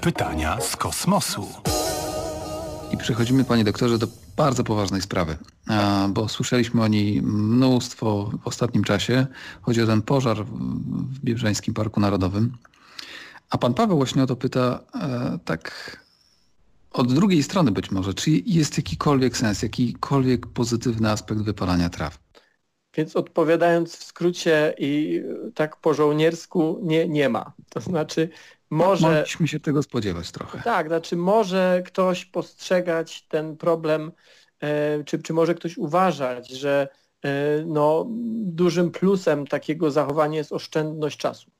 Pytania z kosmosu. I przechodzimy, panie doktorze, do bardzo poważnej sprawy, bo słyszeliśmy o niej mnóstwo w ostatnim czasie. Chodzi o ten pożar w Biebrzańskim Parku Narodowym. A pan Paweł właśnie o to pyta e, tak od drugiej strony być może, czy jest jakikolwiek sens, jakikolwiek pozytywny aspekt wypalania traw? Więc odpowiadając w skrócie i tak po żołniersku, nie, nie ma. To znaczy może... Mogliśmy się tego spodziewać trochę. Tak, znaczy może ktoś postrzegać ten problem, e, czy, czy może ktoś uważać, że e, no, dużym plusem takiego zachowania jest oszczędność czasu.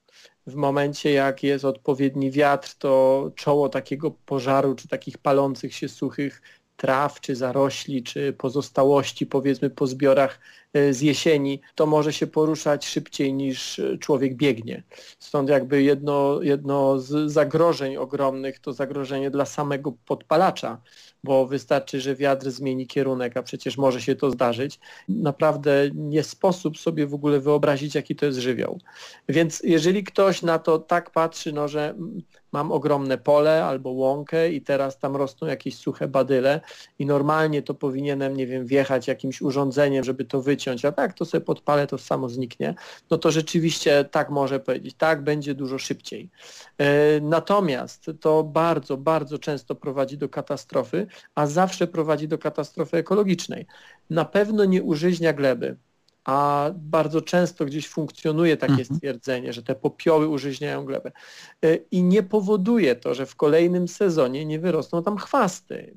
W momencie, jak jest odpowiedni wiatr, to czoło takiego pożaru, czy takich palących się suchych traw, czy zarośli, czy pozostałości powiedzmy po zbiorach z jesieni, to może się poruszać szybciej niż e, człowiek biegnie. Stąd jakby jedno, jedno z zagrożeń ogromnych to zagrożenie dla samego podpalacza, bo wystarczy, że wiatr zmieni kierunek, a przecież może się to zdarzyć. Naprawdę nie sposób sobie w ogóle wyobrazić, jaki to jest żywioł. Więc jeżeli ktoś na to tak patrzy, no, że mam ogromne pole albo łąkę i teraz tam rosną jakieś suche badyle i normalnie to powinienem, nie wiem, wjechać jakimś urządzeniem, żeby to wyciąć, a tak to sobie podpalę, to samo zniknie, no to rzeczywiście tak może powiedzieć, tak będzie dużo szybciej. E, natomiast to bardzo, bardzo często prowadzi do katastrofy, a zawsze prowadzi do katastrofy ekologicznej. Na pewno nie użyźnia gleby, a bardzo często gdzieś funkcjonuje takie mhm. stwierdzenie, że te popioły użyźniają glebę. E, I nie powoduje to, że w kolejnym sezonie nie wyrosną tam chwasty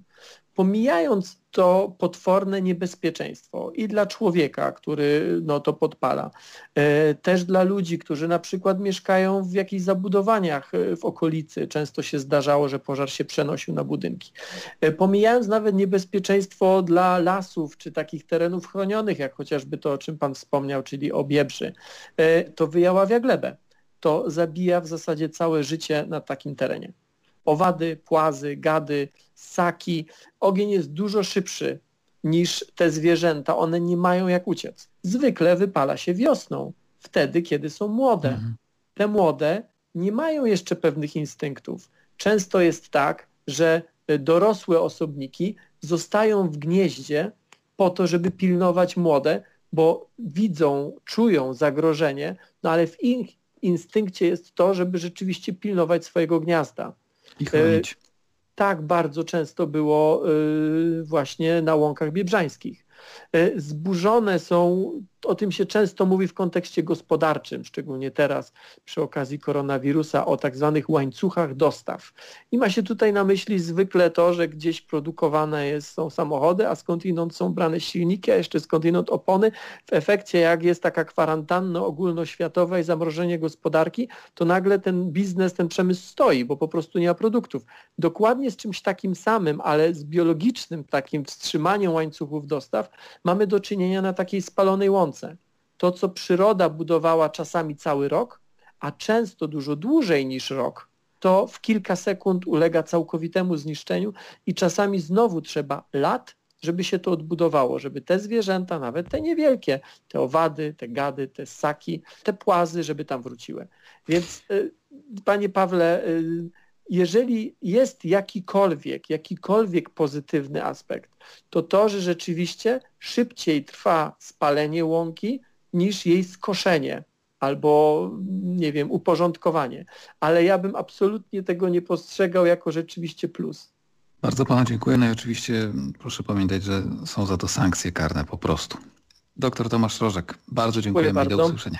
pomijając to potworne niebezpieczeństwo i dla człowieka, który no, to podpala, e, też dla ludzi, którzy na przykład mieszkają w jakichś zabudowaniach e, w okolicy. Często się zdarzało, że pożar się przenosił na budynki. E, pomijając nawet niebezpieczeństwo dla lasów czy takich terenów chronionych, jak chociażby to, o czym Pan wspomniał, czyli obiebrzy, to wyjaławia glebę. To zabija w zasadzie całe życie na takim terenie owady, płazy, gady, ssaki. Ogień jest dużo szybszy niż te zwierzęta. One nie mają jak uciec. Zwykle wypala się wiosną, wtedy, kiedy są młode. Mhm. Te młode nie mają jeszcze pewnych instynktów. Często jest tak, że dorosłe osobniki zostają w gnieździe po to, żeby pilnować młode, bo widzą, czują zagrożenie, no ale w ich instynkcie jest to, żeby rzeczywiście pilnować swojego gniazda. I chronić. E, tak bardzo często było e, właśnie na łąkach biebrzańskich. E, zburzone są, o tym się często mówi w kontekście gospodarczym, szczególnie teraz przy okazji koronawirusa, o tak zwanych łańcuchach dostaw. I ma się tutaj na myśli zwykle to, że gdzieś produkowane jest, są samochody, a skądinąd są brane silniki, a jeszcze skądinąd opony. W efekcie, jak jest taka kwarantanna ogólnoświatowa i zamrożenie gospodarki, to nagle ten biznes, ten przemysł stoi, bo po prostu nie ma produktów. Dokładnie z czymś takim samym, ale z biologicznym takim wstrzymaniem łańcuchów dostaw mamy do czynienia na takiej spalonej łące. To, co przyroda budowała czasami cały rok, a często dużo dłużej niż rok, to w kilka sekund ulega całkowitemu zniszczeniu i czasami znowu trzeba lat, żeby się to odbudowało, żeby te zwierzęta, nawet te niewielkie, te owady, te gady, te ssaki, te płazy, żeby tam wróciły. Więc y, panie Pawle, y, jeżeli jest jakikolwiek, jakikolwiek pozytywny aspekt, to to, że rzeczywiście szybciej trwa spalenie łąki niż jej skoszenie albo, nie wiem, uporządkowanie. Ale ja bym absolutnie tego nie postrzegał jako rzeczywiście plus. Bardzo panu dziękuję. No i oczywiście proszę pamiętać, że są za to sankcje karne po prostu. Doktor Tomasz Rożek, bardzo dziękujemy dziękuję bardzo. i do usłyszenia.